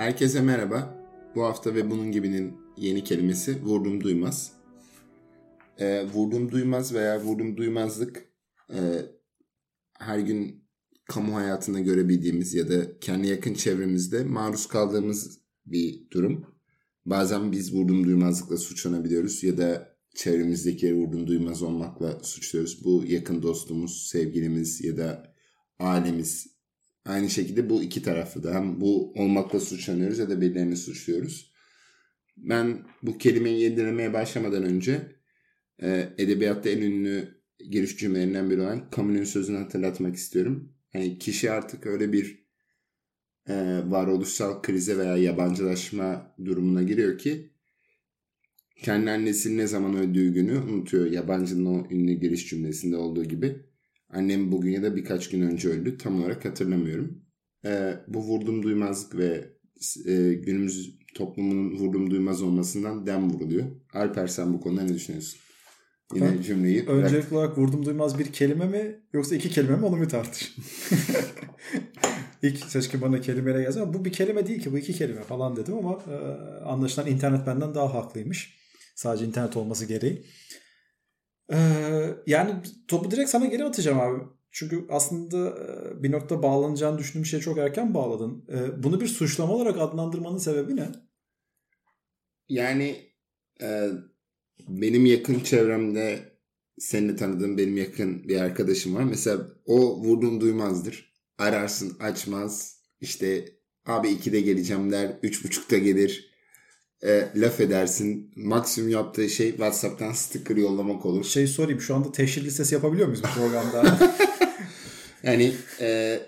Herkese merhaba. Bu hafta ve bunun gibinin yeni kelimesi vurdum duymaz. Ee, vurdum duymaz veya vurdum duymazlık e, her gün kamu hayatında görebildiğimiz ya da kendi yakın çevremizde maruz kaldığımız bir durum. Bazen biz vurdum duymazlıkla suçlanabiliyoruz ya da çevremizdekileri vurdum duymaz olmakla suçluyoruz. Bu yakın dostumuz, sevgilimiz ya da ailemiz. Aynı şekilde bu iki taraflı da hem bu olmakla suçlanıyoruz ya da birilerini suçluyoruz. Ben bu kelimeyi yedilemeye başlamadan önce e, edebiyatta en ünlü giriş cümlelerinden biri olan Camus'un sözünü hatırlatmak istiyorum. Yani kişi artık öyle bir e, varoluşsal krize veya yabancılaşma durumuna giriyor ki kendi annesinin ne zaman öldüğü günü unutuyor. Yabancının o ünlü giriş cümlesinde olduğu gibi. Annem bugün ya da birkaç gün önce öldü. Tam olarak hatırlamıyorum. E, bu vurdum duymazlık ve e, günümüz toplumunun vurdum duymaz olmasından dem vuruluyor. Alper sen bu konuda ne düşünüyorsun? Yine Ben cümleyi Öncelikli olarak vurdum duymaz bir kelime mi yoksa iki kelime mi onu bir tartış. İlk seçkin bana kelimeyle yazdı ama bu bir kelime değil ki bu iki kelime falan dedim ama e, anlaşılan internet benden daha haklıymış. Sadece internet olması gereği. E, yani topu direkt sana geri atacağım abi. Çünkü aslında e, bir nokta bağlanacağını düşündüğüm şeye çok erken bağladın. E, bunu bir suçlama olarak adlandırmanın sebebi ne? Yani e, benim yakın çevremde seni tanıdığım benim yakın bir arkadaşım var. Mesela o vurdum duymazdır. Ararsın açmaz. İşte abi 2'de geleceğim der. 3.30'da gelir. E, laf edersin. Maksimum yaptığı şey WhatsApp'tan sticker yollamak olur. Şey sorayım şu anda teşhir listesi yapabiliyor muyuz bu programda? Yani e,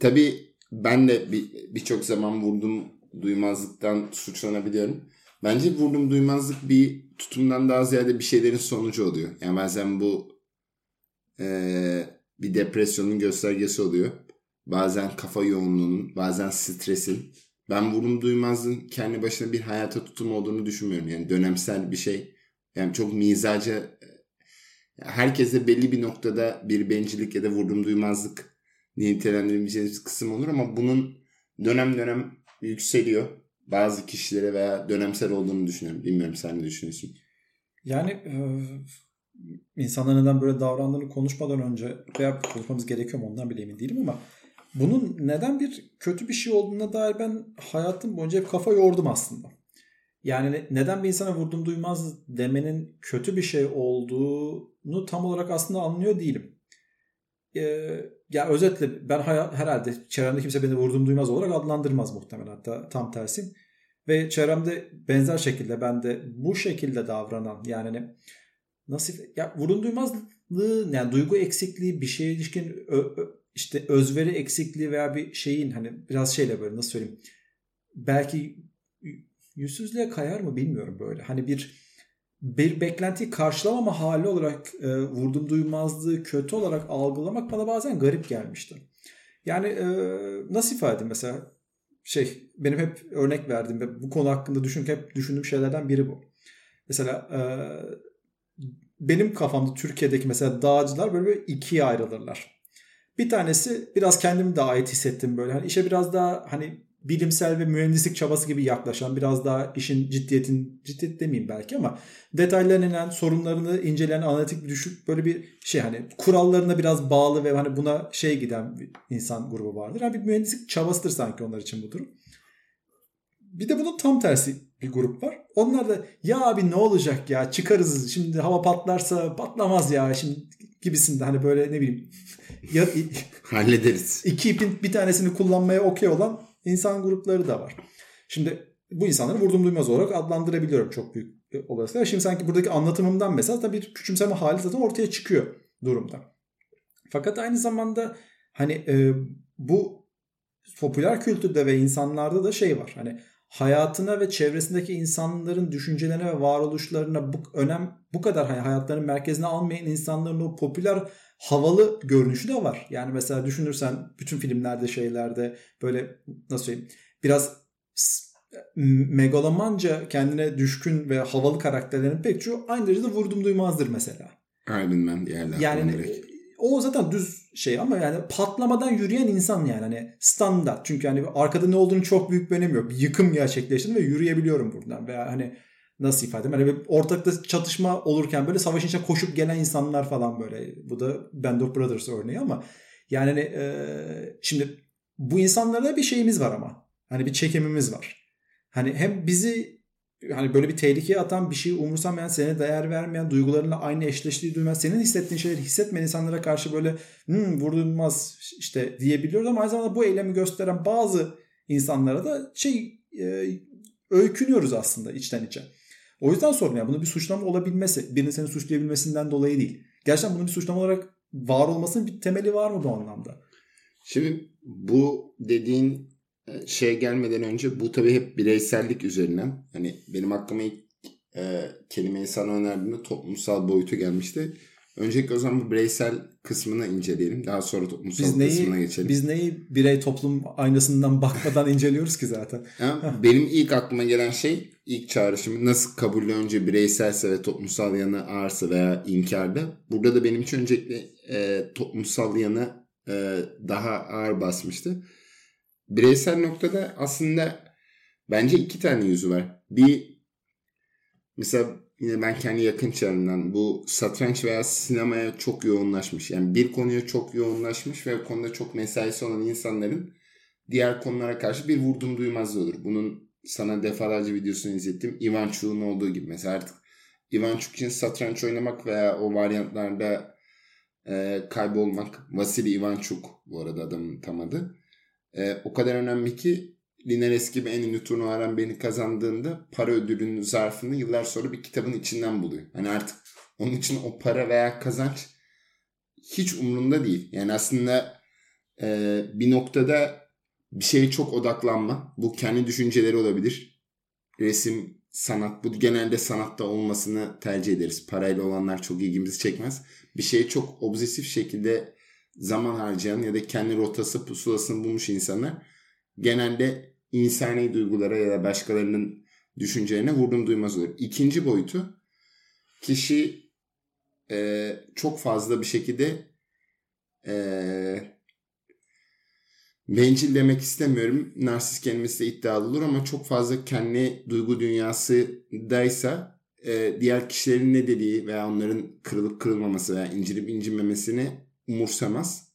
tabii ben de bir- birçok zaman vurdum duymazlıktan suçlanabiliyorum. Bence vurdum duymazlık bir tutumdan daha ziyade bir şeylerin sonucu oluyor. Yani bazen bu e, bir depresyonun göstergesi oluyor. Bazen kafa yoğunluğunun, bazen stresin. Ben vurdum duymazlığın kendi başına bir hayata tutum olduğunu düşünmüyorum. Yani dönemsel bir şey. Yani çok mizaca herkese belli bir noktada bir bencillik ya da vurdum duymazlık nitelendirebileceğimiz kısım olur ama bunun dönem dönem yükseliyor. Bazı kişilere veya dönemsel olduğunu düşünüyorum. Bilmiyorum sen ne düşünüyorsun? Yani e, insanların neden böyle davrandığını konuşmadan önce veya konuşmamız gerekiyor mu ondan bile emin değilim ama bunun neden bir kötü bir şey olduğuna dair ben hayatım boyunca hep kafa yordum aslında. Yani ne- neden bir insana vurdum duymaz demenin kötü bir şey olduğunu tam olarak aslında anlıyor değilim. Ee, ya özetle ben haya- herhalde çevremde kimse beni vurdum duymaz olarak adlandırmaz muhtemelen hatta tam tersi. Ve çevremde benzer şekilde ben de bu şekilde davranan yani hani nasıl ya vurdum duymazlığı yani duygu eksikliği bir şeye ilişkin ö- ö- işte özveri eksikliği veya bir şeyin hani biraz şeyle böyle nasıl söyleyeyim belki yüzsüzlüğe kayar mı bilmiyorum böyle. Hani bir bir beklentiyi karşılamama hali olarak e, vurdum duymazlığı kötü olarak algılamak bana bazen garip gelmişti. Yani e, nasıl ifade edeyim mesela şey benim hep örnek verdiğim ve bu konu hakkında düşünürken hep düşündüğüm şeylerden biri bu. Mesela e, benim kafamda Türkiye'deki mesela dağcılar böyle bir ikiye ayrılırlar. Bir tanesi biraz kendimi daha ait hissettim böyle. Hani işe biraz daha hani bilimsel ve mühendislik çabası gibi yaklaşan biraz daha işin ciddiyetin ciddiyet demeyeyim belki ama detaylarına sorunlarını inceleyen analitik bir düşük böyle bir şey hani kurallarına biraz bağlı ve hani buna şey giden bir insan grubu vardır. Yani bir mühendislik çabasıdır sanki onlar için bu durum. Bir de bunun tam tersi bir grup var. Onlar da ya abi ne olacak ya çıkarız şimdi hava patlarsa patlamaz ya şimdi gibisinde hani böyle ne bileyim ya, Hallederiz. iki ipin bir tanesini kullanmaya okey olan insan grupları da var. Şimdi bu insanları vurdum duymaz olarak adlandırabiliyorum çok büyük olasılıkla. Şimdi sanki buradaki anlatımımdan mesela da bir küçümseme hali zaten ortaya çıkıyor durumda. Fakat aynı zamanda hani e, bu popüler kültürde ve insanlarda da şey var. Hani hayatına ve çevresindeki insanların düşüncelerine ve varoluşlarına bu önem bu kadar hani hayatlarının merkezine almayan insanların o popüler havalı görünüşü de var. Yani mesela düşünürsen bütün filmlerde şeylerde böyle nasıl söyleyeyim biraz megalomanca kendine düşkün ve havalı karakterlerin pek çoğu aynı derecede vurdum duymazdır mesela. Iron Man diğerler. Yani direkt. o zaten düz şey ama yani patlamadan yürüyen insan yani hani standart. Çünkü hani arkada ne olduğunu çok büyük bir önemi yok. Bir yıkım gerçekleştirdim ve yürüyebiliyorum buradan. Veya hani nasıl ifade edeyim? Hani ortakta çatışma olurken böyle savaşın içine koşup gelen insanlar falan böyle. Bu da Band of Brothers örneği ama yani hani, e, şimdi bu insanlarda bir şeyimiz var ama. Hani bir çekimimiz var. Hani hem bizi hani böyle bir tehlikeye atan bir şeyi umursamayan, sana değer vermeyen, duygularınla aynı eşleştiği duymayan, senin hissettiğin şeyleri hissetmeyen insanlara karşı böyle hmm, vurdurmaz işte diyebiliyoruz ama aynı zamanda bu eylemi gösteren bazı insanlara da şey e, öykünüyoruz aslında içten içe. O yüzden sorun ya bunu bir suçlama olabilmesi, birinin seni suçlayabilmesinden dolayı değil. Gerçekten bunun bir suçlama olarak var olmasının bir temeli var mı bu anlamda? Şimdi bu dediğin şeye gelmeden önce bu tabii hep bireysellik üzerinden. Hani benim aklıma ilk e, kelimeyi sana önerdiğimde toplumsal boyutu gelmişti. Öncelikle o zaman bu bireysel kısmını inceleyelim. Daha sonra toplumsal biz neyi, kısmına geçelim. Biz neyi birey toplum aynasından bakmadan inceliyoruz ki zaten. Benim ilk aklıma gelen şey ilk çağrışımı nasıl kabulle önce bireyselse ve toplumsal yanı ağırsa veya inkarda. Burada da benim için öncelikle e, toplumsal yanı e, daha ağır basmıştı. Bireysel noktada aslında bence iki tane yüzü var. Bir mesela yine ben kendi yakın çevremden bu satranç veya sinemaya çok yoğunlaşmış. Yani bir konuya çok yoğunlaşmış ve konuda çok mesaisi olan insanların diğer konulara karşı bir vurdum duymazlığı olur. Bunun sana defalarca videosunu izlettim. Ivan Chuk'un olduğu gibi. Mesela artık Ivan Chuk için satranç oynamak veya o varyantlarda e, kaybolmak. Vasily Ivanchuk bu arada adamın tam adı. E, o kadar önemli ki Linares gibi en ünlü turnuvaların beni kazandığında para ödülünün zarfını yıllar sonra bir kitabın içinden buluyor. Hani artık onun için o para veya kazanç hiç umurunda değil. Yani aslında e, bir noktada bir şeye çok odaklanma. Bu kendi düşünceleri olabilir. Resim, sanat. Bu genelde sanatta olmasını tercih ederiz. Parayla olanlar çok ilgimizi çekmez. Bir şeye çok obsesif şekilde zaman harcayan ya da kendi rotası pusulasını bulmuş insanlar genelde insani duygulara ya da başkalarının düşüncelerine vurdum duymaz olur. İkinci boyutu kişi e, çok fazla bir şekilde e, bencil demek istemiyorum. Narsist kelimesi de iddialı olur ama çok fazla kendi duygu dünyasıdaysa e, diğer kişilerin ne dediği veya onların kırılıp kırılmaması veya incinip incinmemesini umursamaz.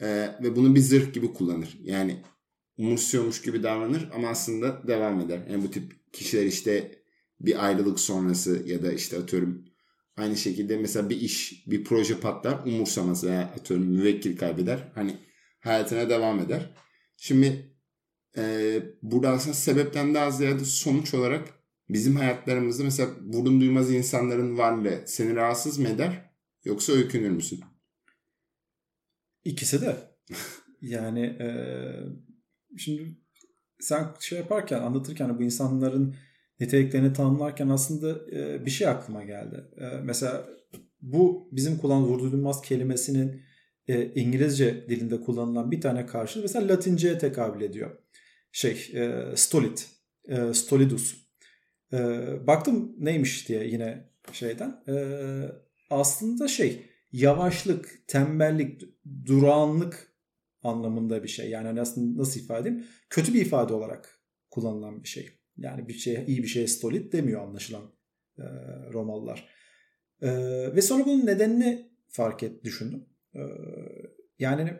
E, ve bunu bir zırh gibi kullanır. Yani umursuyormuş gibi davranır ama aslında devam eder. Yani bu tip kişiler işte bir ayrılık sonrası ya da işte atıyorum aynı şekilde mesela bir iş, bir proje patlar umursamaz veya atıyorum müvekkil kaybeder. Hani hayatına devam eder. Şimdi e, burada aslında sebepten daha ziyade sonuç olarak bizim hayatlarımızda mesela vurdum duymaz insanların varlığı seni rahatsız mı eder yoksa öykünür müsün? İkisi de. yani e, şimdi sen şey yaparken anlatırken bu insanların niteliklerini tanımlarken aslında e, bir şey aklıma geldi. E, mesela bu bizim kullandığımız vurdu duymaz kelimesinin e, İngilizce dilinde kullanılan bir tane karşılığı mesela Latince'ye tekabül ediyor. Şey, e, stolit, e, stolidus. E, baktım neymiş diye yine şeyden. E, aslında şey, yavaşlık, tembellik, durağanlık anlamında bir şey. Yani aslında nasıl ifade edeyim? Kötü bir ifade olarak kullanılan bir şey. Yani bir şey iyi bir şey stolit demiyor anlaşılan e, Romalılar. E, ve sonra bunun nedenini fark et düşündüm. Ee, yani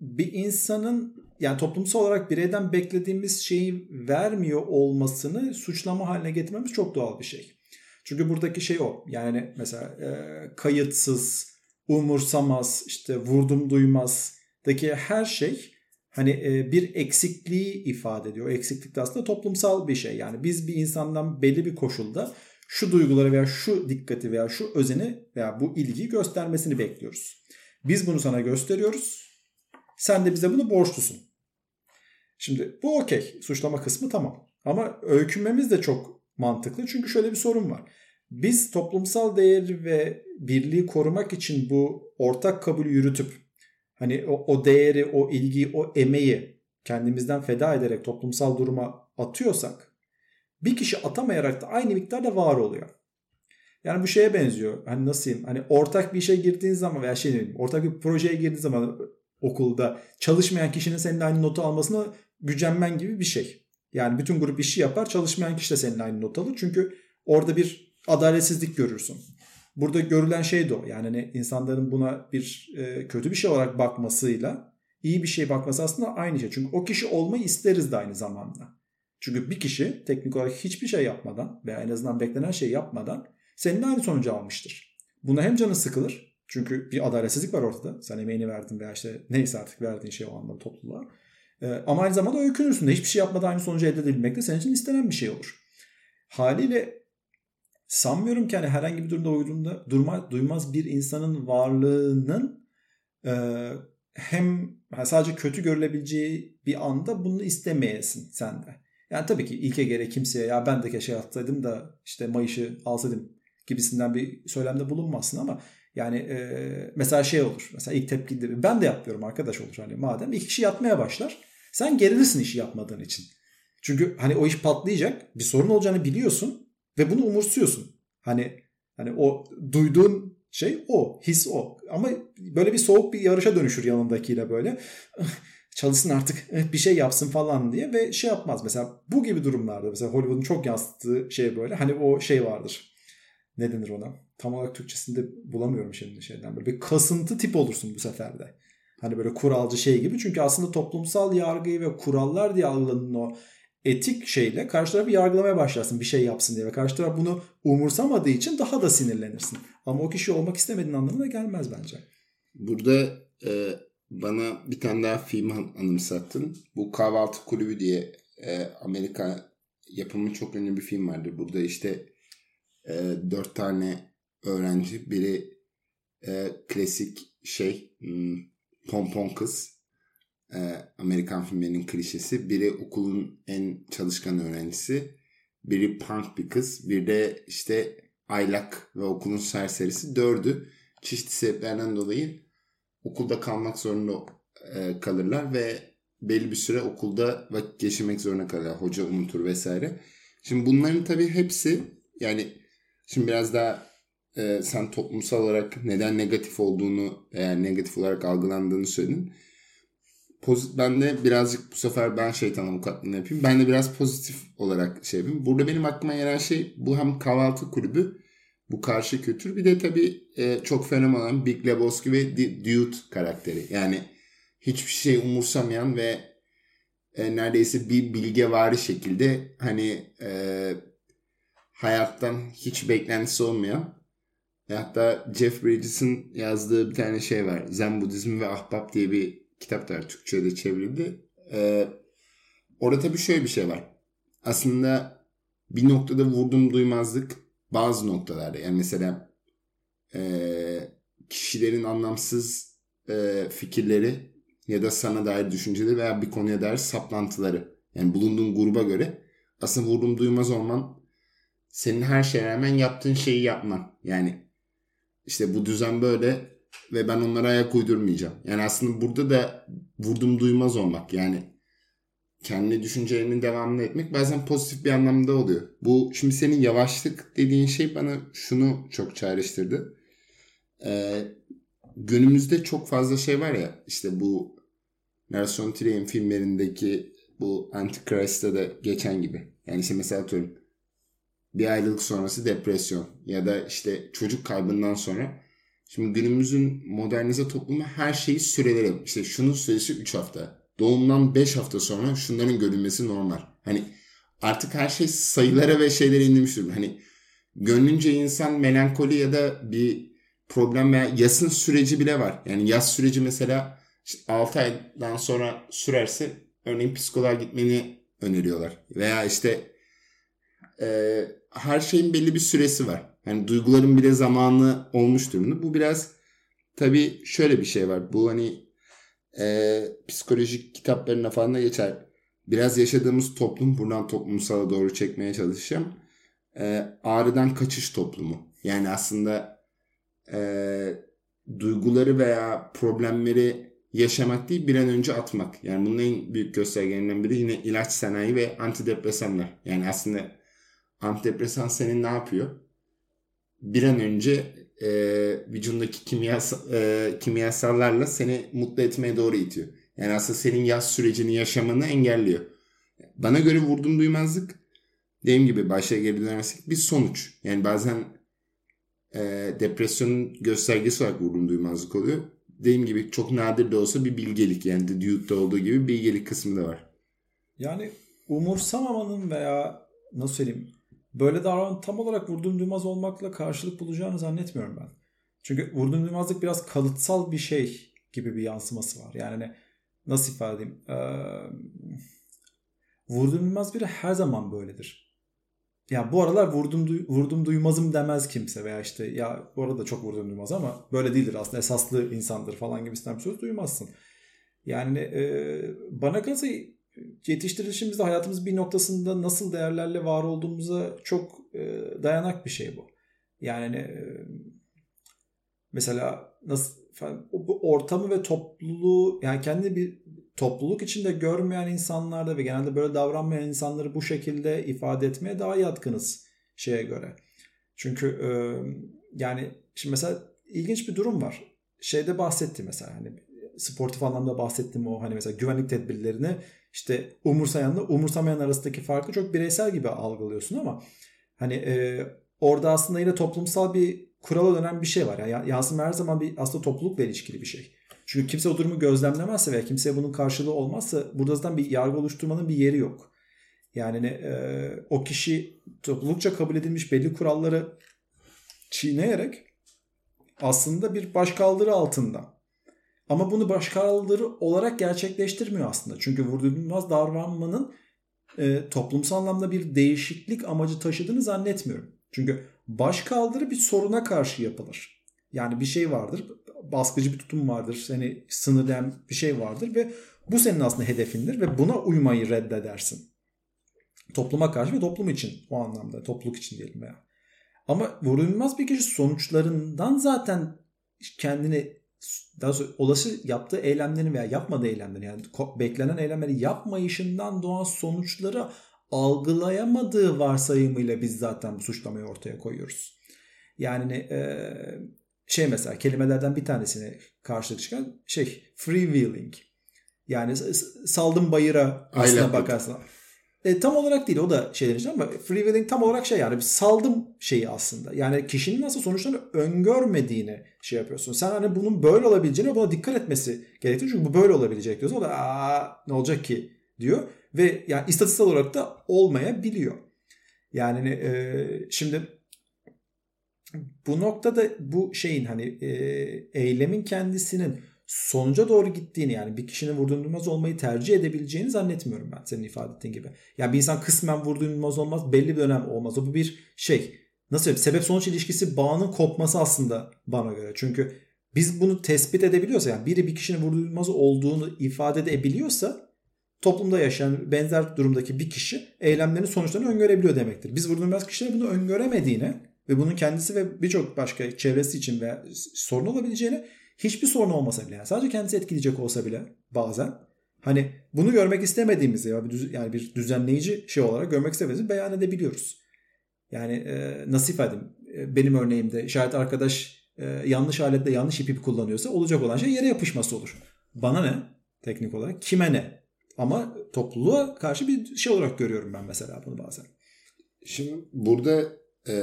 bir insanın yani toplumsal olarak bireyden beklediğimiz şeyi vermiyor olmasını suçlama haline getirmemiz çok doğal bir şey. Çünkü buradaki şey o. Yani mesela e, kayıtsız, umursamaz, işte vurdum duymaz daki her şey hani e, bir eksikliği ifade ediyor. Eksiklik de aslında toplumsal bir şey. Yani biz bir insandan belli bir koşulda şu duyguları veya şu dikkati veya şu özeni veya bu ilgiyi göstermesini bekliyoruz. Biz bunu sana gösteriyoruz. Sen de bize bunu borçlusun. Şimdi bu okey. Suçlama kısmı tamam. Ama öykünmemiz de çok mantıklı. Çünkü şöyle bir sorun var. Biz toplumsal değeri ve birliği korumak için bu ortak kabulü yürütüp hani o, o değeri, o ilgiyi, o emeği kendimizden feda ederek toplumsal duruma atıyorsak bir kişi atamayarak da aynı miktarda var oluyor. Yani bu şeye benziyor. Hani nasıl diyeyim? Hani ortak bir işe girdiğin zaman veya şey diyeyim, ortak bir projeye girdiğin zaman okulda çalışmayan kişinin seninle aynı notu almasına gücenmen gibi bir şey. Yani bütün grup işi yapar çalışmayan kişi de seninle aynı not alır. Çünkü orada bir adaletsizlik görürsün. Burada görülen şey de o. Yani hani insanların buna bir e, kötü bir şey olarak bakmasıyla iyi bir şey bakması aslında aynı şey. Çünkü o kişi olmayı isteriz de aynı zamanda. Çünkü bir kişi teknik olarak hiçbir şey yapmadan veya en azından beklenen şey yapmadan senin aynı sonucu almıştır. Buna hem canı sıkılır. Çünkü bir adaletsizlik var ortada. Sen emeğini verdin veya işte neyse artık verdiğin şey o anda topluluğa. Ee, ama aynı zamanda öykünürsün de hiçbir şey yapmadan aynı sonucu elde edilmek de senin için istenen bir şey olur. Haliyle sanmıyorum ki hani herhangi bir durumda uyduğunda durma, duymaz bir insanın varlığının e, hem sadece kötü görülebileceği bir anda bunu istemeyesin sen de. Yani tabii ki ilke göre kimseye ya ben de keşke atsaydım da işte Mayış'ı alsaydım gibisinden bir söylemde bulunmazsın ama yani e, mesela şey olur. Mesela ilk tepkide ben de yapıyorum arkadaş olur. Hani madem iki kişi yatmaya başlar. Sen gerilirsin işi yapmadığın için. Çünkü hani o iş patlayacak. Bir sorun olacağını biliyorsun ve bunu umursuyorsun. Hani hani o duyduğun şey o, his o. Ama böyle bir soğuk bir yarışa dönüşür yanındakiyle böyle. Çalışsın artık bir şey yapsın falan diye ve şey yapmaz. Mesela bu gibi durumlarda mesela Hollywood'un çok yansıttığı şey böyle. Hani o şey vardır. Ne denir ona? Tam olarak Türkçesinde bulamıyorum şimdi şeyden. Böyle bir kasıntı tip olursun bu sefer de. Hani böyle kuralcı şey gibi. Çünkü aslında toplumsal yargıyı ve kurallar diye algılanan o etik şeyle karşı tarafı yargılamaya başlarsın bir şey yapsın diye. Ve karşı taraf bunu umursamadığı için daha da sinirlenirsin. Ama o kişi olmak istemediğin anlamına gelmez bence. Burada e, bana bir tane daha film anımsattın. Bu Kahvaltı Kulübü diye e, Amerika yapımı çok ünlü bir film vardır. Burada işte e, dört tane öğrenci. Biri e, klasik şey hmm, pompon kız. E, Amerikan filmlerinin klişesi. Biri okulun en çalışkan öğrencisi. Biri punk bir kız. Bir de işte aylak ve okulun serserisi. Dördü çeşitli sebeplerden dolayı okulda kalmak zorunda e, kalırlar ve belli bir süre okulda vakit geçirmek zorunda kalırlar. Hoca unutur vesaire. Şimdi bunların tabii hepsi yani şimdi biraz daha e, sen toplumsal olarak neden negatif olduğunu eğer negatif olarak algılandığını söyledin. Pozit, ben de birazcık bu sefer ben şeytan avukatlığını yapayım. Ben de biraz pozitif olarak şey yapayım. Burada benim aklıma gelen şey bu hem kahvaltı kulübü bu karşı kültür bir de tabii e, çok fenomen Big Lebowski ve Dude karakteri. Yani hiçbir şey umursamayan ve e, neredeyse bir bilge vari şekilde hani e, hayattan hiç beklentisi olmayan hatta Jeff Bridges'in yazdığı bir tane şey var. Zen Budizmi ve Ahbap diye bir kitap da Türkçe'de çevrildi. Ee, orada tabii şöyle bir şey var. Aslında bir noktada vurdum duymazlık bazı noktalarda. Yani mesela e, kişilerin anlamsız e, fikirleri ya da sana dair düşünceleri veya bir konuya dair saplantıları. Yani bulunduğun gruba göre aslında vurdum duymaz olman senin her şeye rağmen yaptığın şeyi yapman. Yani işte bu düzen böyle ve ben onlara ayak uydurmayacağım. Yani aslında burada da vurdum duymaz olmak yani kendi düşüncelerinin devamını etmek bazen pozitif bir anlamda oluyor. Bu şimdi senin yavaşlık dediğin şey bana şunu çok çağrıştırdı. Ee, günümüzde çok fazla şey var ya işte bu Nelson Trier'in filmlerindeki bu Antichrist'ta da geçen gibi. Yani işte mesela atıyorum bir ayrılık sonrası depresyon ya da işte çocuk kaybından sonra şimdi günümüzün modernize toplumu her şeyi süreleri işte şunun süresi 3 hafta doğumdan 5 hafta sonra şunların görülmesi normal. Hani artık her şey sayılara ve şeylere indirmiş durumda. Hani gönlünce insan melankoli ya da bir problem veya yasın süreci bile var. Yani yaz süreci mesela işte 6 aydan sonra sürerse örneğin psikoloğa gitmeni öneriyorlar. Veya işte e, her şeyin belli bir süresi var. Yani duyguların bile zamanı olmuş durumda. Bu biraz tabii şöyle bir şey var. Bu hani e, psikolojik kitaplarına falan da geçer. Biraz yaşadığımız toplum, buradan toplumsala doğru çekmeye çalışacağım. E, ağrıdan kaçış toplumu. Yani aslında e, duyguları veya problemleri yaşamak değil bir an önce atmak. Yani bunun en büyük göstergelerinden biri yine ilaç sanayi ve antidepresanlar. Yani aslında antidepresan senin ne yapıyor? Bir an önce e, vücudundaki kimyasal, e, kimyasallarla seni mutlu etmeye doğru itiyor. Yani aslında senin yaz sürecini yaşamanı engelliyor. Bana göre vurdum duymazlık dediğim gibi başa geri dönersek bir sonuç. Yani bazen e, depresyonun göstergesi olarak vurdum duymazlık oluyor. Dediğim gibi çok nadir de olsa bir bilgelik yani The Dude'da olduğu gibi bilgelik kısmı da var. Yani umursamamanın veya nasıl söyleyeyim böyle davranan tam olarak vurdum duymaz olmakla karşılık bulacağını zannetmiyorum ben. Çünkü vurdum duymazlık biraz kalıtsal bir şey gibi bir yansıması var. Yani hani nasıl ifade edeyim? Ee, vurdum duymaz biri her zaman böyledir. Ya bu aralar vurdum, vurdum duymazım demez kimse veya işte ya bu arada çok vurdum duymaz ama böyle değildir aslında esaslı insandır falan gibisinden bir söz duymazsın. Yani e, bana kalırsa yetiştirilişimizde hayatımız bir noktasında nasıl değerlerle var olduğumuza çok e, dayanak bir şey bu. Yani e, mesela nasıl bu ortamı ve topluluğu yani kendi bir topluluk içinde görmeyen insanlarda ve genelde böyle davranmayan insanları bu şekilde ifade etmeye daha yatkınız şeye göre. Çünkü e, yani şimdi mesela ilginç bir durum var. Şeyde bahsetti mesela hani sportif anlamda bahsettim o hani mesela güvenlik tedbirlerini işte umursayanla umursamayan arasındaki farkı çok bireysel gibi algılıyorsun ama hani e, orada aslında yine toplumsal bir kurala dönen bir şey var. Yani yansıma her zaman bir aslında toplulukla ilişkili bir şey. Çünkü kimse o durumu gözlemlemezse veya kimseye bunun karşılığı olmazsa burada zaten bir yargı oluşturmanın bir yeri yok. Yani e, o kişi toplulukça kabul edilmiş belli kuralları çiğneyerek aslında bir başkaldırı altında. Ama bunu başkaldırı olarak gerçekleştirmiyor aslında. Çünkü vurdurulmaz davranmanın e, toplumsal anlamda bir değişiklik amacı taşıdığını zannetmiyorum. Çünkü başkaldırı bir soruna karşı yapılır. Yani bir şey vardır, baskıcı bir tutum vardır, seni sınırlayan bir şey vardır ve bu senin aslında hedefindir ve buna uymayı reddedersin. Topluma karşı ve toplum için o anlamda, topluluk için diyelim veya. Ama vurulmaz bir kişi sonuçlarından zaten kendini daha sonra olası yaptığı eylemlerin veya yapmadığı eylemlerin yani beklenen eylemleri yapmayışından doğan sonuçları algılayamadığı varsayımıyla biz zaten bu suçlamayı ortaya koyuyoruz. Yani e, şey mesela kelimelerden bir tanesine karşılık çıkan şey freewheeling. Yani saldım bayıra aslına bakarsan. E, tam olarak değil o da şeyler ama freewheeling tam olarak şey yani bir saldım şeyi aslında. Yani kişinin nasıl sonuçlarını öngörmediğini şey yapıyorsun. Sen hani bunun böyle olabileceğini buna dikkat etmesi gerekiyor. Çünkü bu böyle olabilecek diyorsun. O da aa ne olacak ki diyor. Ve yani istatistiksel olarak da olmayabiliyor. Yani e, şimdi bu noktada bu şeyin hani e, eylemin kendisinin sonuca doğru gittiğini yani bir kişinin vurdurulmaz olmayı tercih edebileceğini zannetmiyorum ben senin ifade ettiğin gibi. Yani bir insan kısmen vurdurulmaz olmaz belli bir dönem olmaz. O bu bir şey nasıl söyleyeyim sebep sonuç ilişkisi bağının kopması aslında bana göre. Çünkü biz bunu tespit edebiliyorsa yani biri bir kişinin vurdurulmaz olduğunu ifade edebiliyorsa toplumda yaşayan benzer durumdaki bir kişi eylemlerin sonuçlarını öngörebiliyor demektir. Biz vurdurulmaz kişilerin bunu öngöremediğini ve bunun kendisi ve birçok başka çevresi için ve sorun olabileceğini hiçbir sorun olmasa bile yani sadece kendisi etkileyecek olsa bile bazen hani bunu görmek istemediğimizi yani bir düzenleyici şey olarak görmek istemediğimizi beyan edebiliyoruz. Yani e, nasıl ifade e, benim örneğimde şayet arkadaş e, yanlış aletle yanlış ip kullanıyorsa olacak olan şey yere yapışması olur. Bana ne teknik olarak kime ne ama topluluğa karşı bir şey olarak görüyorum ben mesela bunu bazen. Şimdi burada e,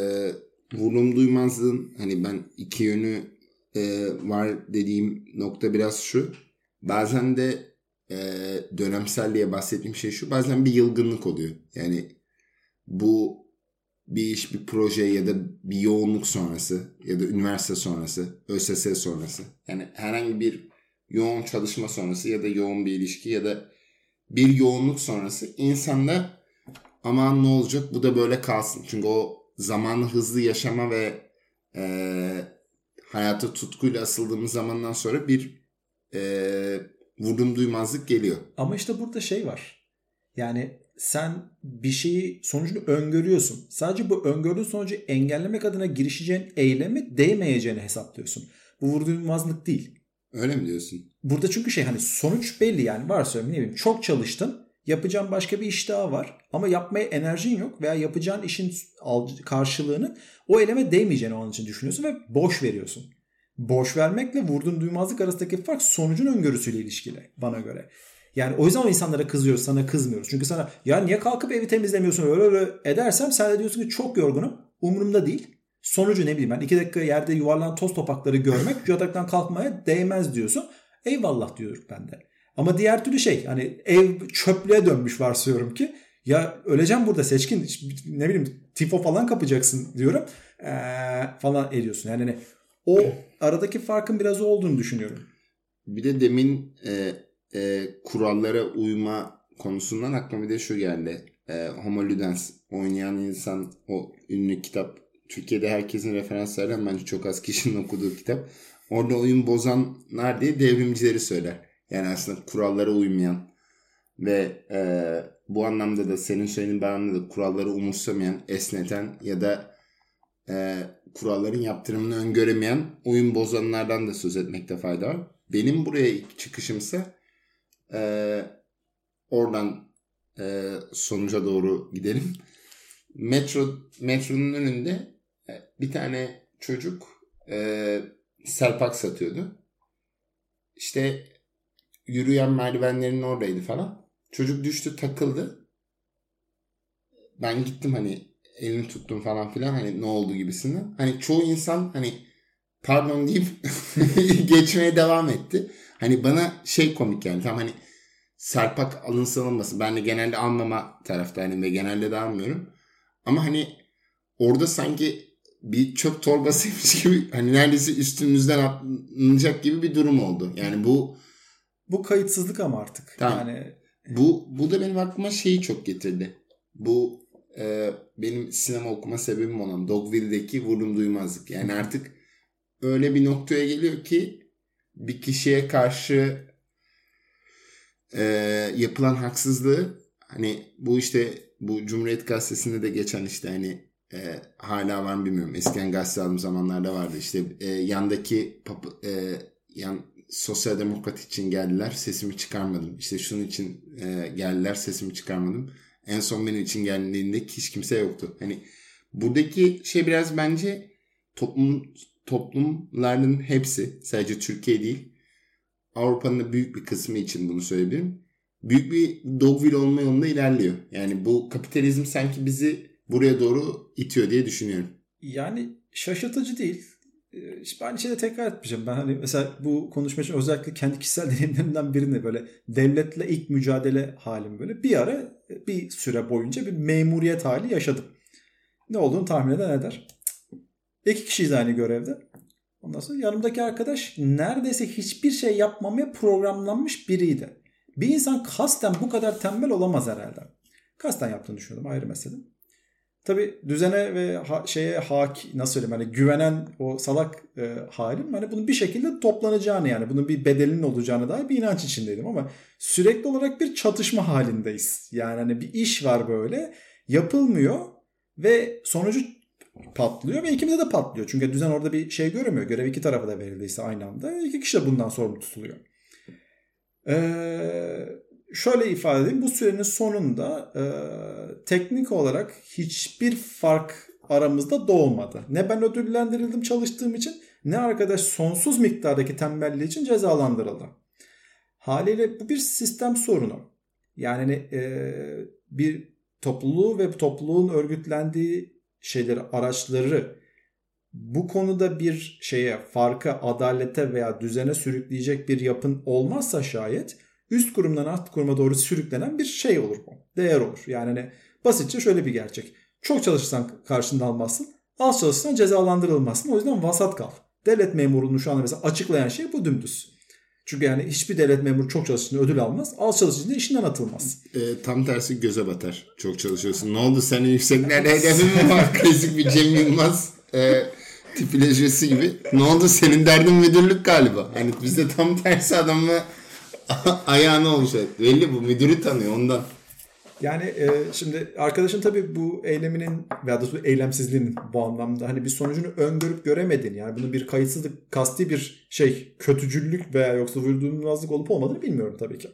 vurulum duymazlığın hani ben iki yönü e, var dediğim nokta biraz şu. Bazen de e, dönemsel diye bahsettiğim şey şu. Bazen bir yılgınlık oluyor. Yani bu bir iş, bir proje ya da bir yoğunluk sonrası ya da üniversite sonrası, ÖSS sonrası. Yani herhangi bir yoğun çalışma sonrası ya da yoğun bir ilişki ya da bir yoğunluk sonrası insanda aman ne olacak bu da böyle kalsın. Çünkü o zamanı hızlı yaşama ve e, hayata tutkuyla asıldığımız zamandan sonra bir e, vurdum duymazlık geliyor. Ama işte burada şey var. Yani sen bir şeyi sonucunu öngörüyorsun. Sadece bu öngördüğün sonucu engellemek adına girişeceğin eylemi değmeyeceğini hesaplıyorsun. Bu vurdurmazlık değil. Öyle mi diyorsun? Burada çünkü şey hani sonuç belli yani varsayıyorum ne bileyim çok çalıştın Yapacağın başka bir iş daha var ama yapmaya enerjin yok veya yapacağın işin karşılığını o eleme değmeyeceğini onun için düşünüyorsun ve boş veriyorsun. Boş vermekle vurduğun duymazlık arasındaki fark sonucun öngörüsüyle ilişkili bana göre. Yani o yüzden o insanlara kızıyoruz sana kızmıyoruz. Çünkü sana ya niye kalkıp evi temizlemiyorsun öyle öyle edersem sen de diyorsun ki çok yorgunum umurumda değil. Sonucu ne bileyim ben iki dakika yerde yuvarlanan toz topakları görmek yataktan kalkmaya değmez diyorsun. Eyvallah diyorum ben de. Ama diğer türlü şey hani ev çöplüğe dönmüş varsayıyorum ki ya öleceğim burada seçkin ne bileyim tifo falan kapacaksın diyorum ee, falan ediyorsun. Yani hani o aradaki farkın biraz olduğunu düşünüyorum. Bir de demin e, e, kurallara uyma konusundan aklıma bir de şu geldi. E, Homo Ludens oynayan insan o ünlü kitap Türkiye'de herkesin referans veren bence çok az kişinin okuduğu kitap. Orada oyun bozanlar diye devrimcileri söyler. Yani aslında kurallara uymayan ve e, bu anlamda da senin söylediğin bağlamda da kuralları umursamayan, esneten ya da e, kuralların yaptırımını öngöremeyen oyun bozanlardan da söz etmekte fayda var. Benim buraya çıkışımsa e, oradan e, sonuca doğru gidelim. Metro metronun önünde e, bir tane çocuk e, serpak satıyordu. İşte yürüyen merdivenlerin oradaydı falan. Çocuk düştü takıldı. Ben gittim hani elini tuttum falan filan hani ne oldu gibisinden. Hani çoğu insan hani pardon deyip geçmeye devam etti. Hani bana şey komik yani tam hani serpak alınsın alınmasın. Ben de genelde almama taraftarıyım ve genelde de almıyorum. Ama hani orada sanki bir çöp torbasıymış gibi hani neredeyse üstümüzden atlanacak gibi bir durum oldu. Yani bu bu kayıtsızlık ama artık. Tamam. Yani bu bu da benim aklıma şeyi çok getirdi. Bu e, benim sinema okuma sebebim olan Dogville'deki vurdum duymazlık. Yani artık öyle bir noktaya geliyor ki bir kişiye karşı e, yapılan haksızlığı hani bu işte bu Cumhuriyet Gazetesi'nde de geçen işte hani e, hala var mı bilmiyorum. Eskiden gazete aldığım zamanlarda vardı. İşte e, yandaki pap, e, yan sosyal demokrat için geldiler sesimi çıkarmadım. İşte şunun için e, geldiler sesimi çıkarmadım. En son benim için geldiğinde hiç kimse yoktu. Hani buradaki şey biraz bence toplum toplumların hepsi sadece Türkiye değil Avrupa'nın büyük bir kısmı için bunu söyleyebilirim. Büyük bir dogville olma yolunda ilerliyor. Yani bu kapitalizm sanki bizi buraya doğru itiyor diye düşünüyorum. Yani şaşırtıcı değil. Ee, işte aynı şeyi de tekrar etmeyeceğim. Ben hani mesela bu konuşma için özellikle kendi kişisel deneyimlerimden birini böyle devletle ilk mücadele halim böyle bir ara bir süre boyunca bir memuriyet hali yaşadım. Ne olduğunu tahmin eden eder. İki kişiyiz aynı görevde. Ondan sonra yanımdaki arkadaş neredeyse hiçbir şey yapmamaya programlanmış biriydi. Bir insan kasten bu kadar tembel olamaz herhalde. Kasten yaptığını düşünüyordum ayrı mesele. Tabi düzene ve ha, şeye hak nasıl söyleyeyim hani güvenen o salak e, halim hani bunun bir şekilde toplanacağını yani bunun bir bedelinin olacağını dair bir inanç içindeydim ama sürekli olarak bir çatışma halindeyiz. Yani hani bir iş var böyle yapılmıyor ve sonucu patlıyor ve ikimize de patlıyor. Çünkü düzen orada bir şey göremiyor. Görev iki tarafa da verildiyse aynı anda iki kişi de bundan sorumlu tutuluyor. Ee, şöyle ifade edeyim. Bu sürenin sonunda e, teknik olarak hiçbir fark aramızda doğmadı. Ne ben ödüllendirildim çalıştığım için ne arkadaş sonsuz miktardaki tembelliği için cezalandırıldı. Haliyle bu bir sistem sorunu. Yani hani, e, bir topluluğu ve topluluğun örgütlendiği şeyleri, araçları bu konuda bir şeye, farka, adalete veya düzene sürükleyecek bir yapın olmazsa şayet üst kurumdan alt kuruma doğru sürüklenen bir şey olur bu. Değer olur. Yani hani basitçe şöyle bir gerçek. Çok çalışırsan karşında almazsın. Az çalışırsan cezalandırılmazsın. O yüzden vasat kal. Devlet memurunu şu anda mesela açıklayan şey bu dümdüz. Çünkü yani hiçbir devlet memuru çok çalıştığında ödül almaz. Az çalıştığında işinden atılmaz. E, tam tersi göze batar. Çok çalışıyorsun. Ne oldu senin yükseklerde hedefin mi var? Klasik bir Cem Yılmaz e, tipolojisi gibi. Ne oldu senin derdin müdürlük galiba. Hani bizde tam tersi adamla ayağına olacak. Belli bu müdürü tanıyor ondan. Yani e, şimdi arkadaşın tabii bu eyleminin veya da bu eylemsizliğinin bu anlamda hani bir sonucunu öngörüp göremediğini yani bunun bir kayıtsızlık, kasti bir şey, kötücüllük veya yoksa vurdurulmazlık olup olmadığını bilmiyorum tabii ki.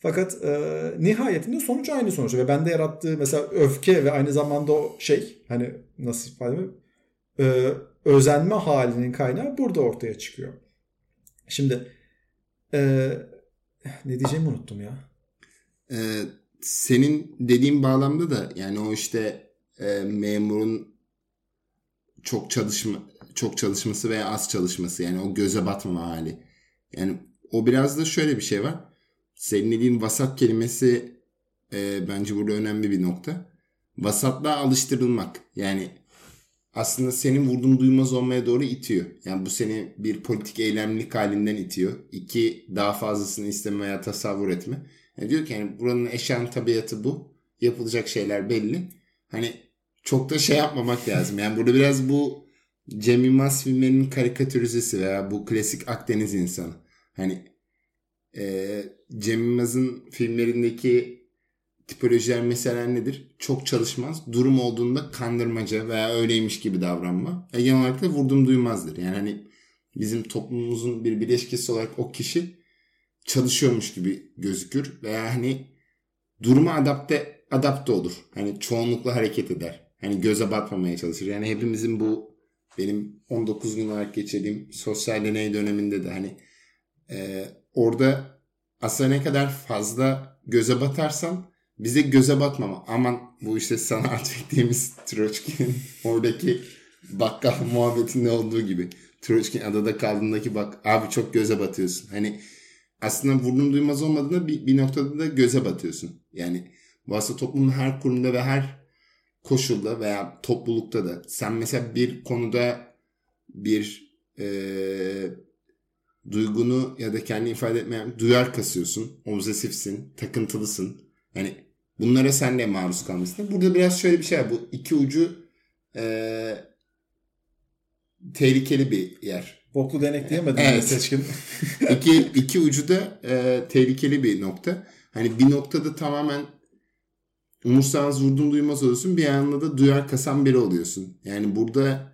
Fakat e, nihayetinde sonuç aynı sonuç. Ve bende yarattığı mesela öfke ve aynı zamanda o şey hani nasıl ifade edeyim? E, özenme halinin kaynağı burada ortaya çıkıyor. Şimdi e, ne diyeceğimi unuttum ya. Ee, senin dediğin bağlamda da yani o işte e, memurun çok çalışma çok çalışması veya az çalışması yani o göze batmama hali. Yani o biraz da şöyle bir şey var. Senin dediğin vasat kelimesi e, bence burada önemli bir nokta. Vasatlığa alıştırılmak. Yani aslında senin vurdum duymaz olmaya doğru itiyor. Yani bu seni bir politik eylemlilik halinden itiyor. İki daha fazlasını isteme veya tasavvur etme. Yani diyor ki yani buranın eşyan tabiatı bu. Yapılacak şeyler belli. Hani çok da şey yapmamak lazım. Yani burada biraz bu Cem Yılmaz filmlerinin karikatürizesi veya bu klasik Akdeniz insanı. Hani e, Cem Yılmaz'ın filmlerindeki tipolojiler mesela nedir? Çok çalışmaz. Durum olduğunda kandırmaca veya öyleymiş gibi davranma. E, genel olarak da vurdum duymazdır. Yani hani bizim toplumumuzun bir bileşkesi olarak o kişi çalışıyormuş gibi gözükür veya hani duruma adapte adapte olur. Hani çoğunlukla hareket eder. Hani göze batmamaya çalışır. Yani hepimizin bu benim 19 gün olarak geçirdiğim sosyal deney döneminde de hani e, orada aslında ne kadar fazla göze batarsan bize göze batmama. Aman bu işte sanat ettiğimiz Troçki'nin oradaki bakkal muhabbetinde olduğu gibi. Troçkin adada kaldığındaki bak abi çok göze batıyorsun. Hani aslında vurdum duymaz olmadığında bir, bir noktada da göze batıyorsun. Yani bu aslında toplumun her kurumda ve her koşulda veya toplulukta da sen mesela bir konuda bir e, duygunu ya da kendi ifade etmeyen duyar kasıyorsun. Obsesifsin, takıntılısın. Yani bunlara sen de maruz kalmışsın. Burada biraz şöyle bir şey var. Bu iki ucu e, tehlikeli bir yer. Boklu denek diyemedim Evet. seçkin. iki, iki ucu da e, tehlikeli bir nokta. Hani bir noktada tamamen umursamaz vurdum duymaz oluyorsun. Bir anda da duyar kasan biri oluyorsun. Yani burada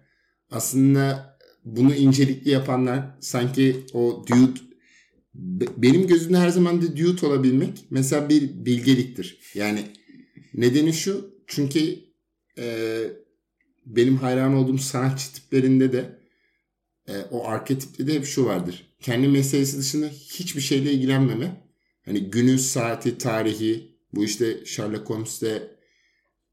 aslında bunu incelikli yapanlar sanki o dude benim gözümde her zaman da dude olabilmek mesela bir bilgeliktir. Yani nedeni şu çünkü e, benim hayran olduğum sanatçı tiplerinde de e, o arketipte de hep şu vardır. Kendi meselesi dışında hiçbir şeyle ilgilenmeme. Hani günü, saati, tarihi bu işte Sherlock Holmes'te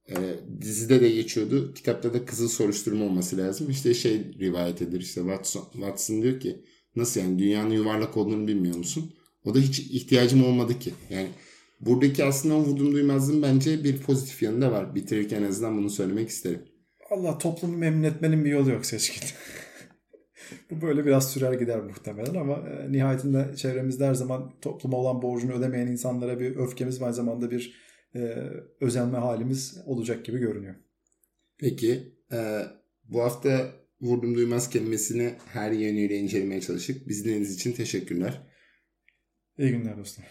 e, dizide de geçiyordu. Kitapta da kızıl soruşturma olması lazım. İşte şey rivayet edilir. İşte Watson, Watson diyor ki nasıl yani dünyanın yuvarlak olduğunu bilmiyor musun? O da hiç ihtiyacım olmadı ki. Yani buradaki aslında o vurdum duymazlığın bence bir pozitif yanı da var. Bitirirken en azından bunu söylemek isterim. Allah toplumu memnun etmenin bir yolu yok seçkin. Bu böyle biraz sürer gider muhtemelen ama e, nihayetinde çevremizde her zaman topluma olan borcunu ödemeyen insanlara bir öfkemiz ve aynı zamanda bir e, özenme halimiz olacak gibi görünüyor. Peki e, bu hafta vurdum duymaz kelimesini her yönüyle incelemeye çalıştık. Biz dinlediğiniz için teşekkürler. İyi günler dostum.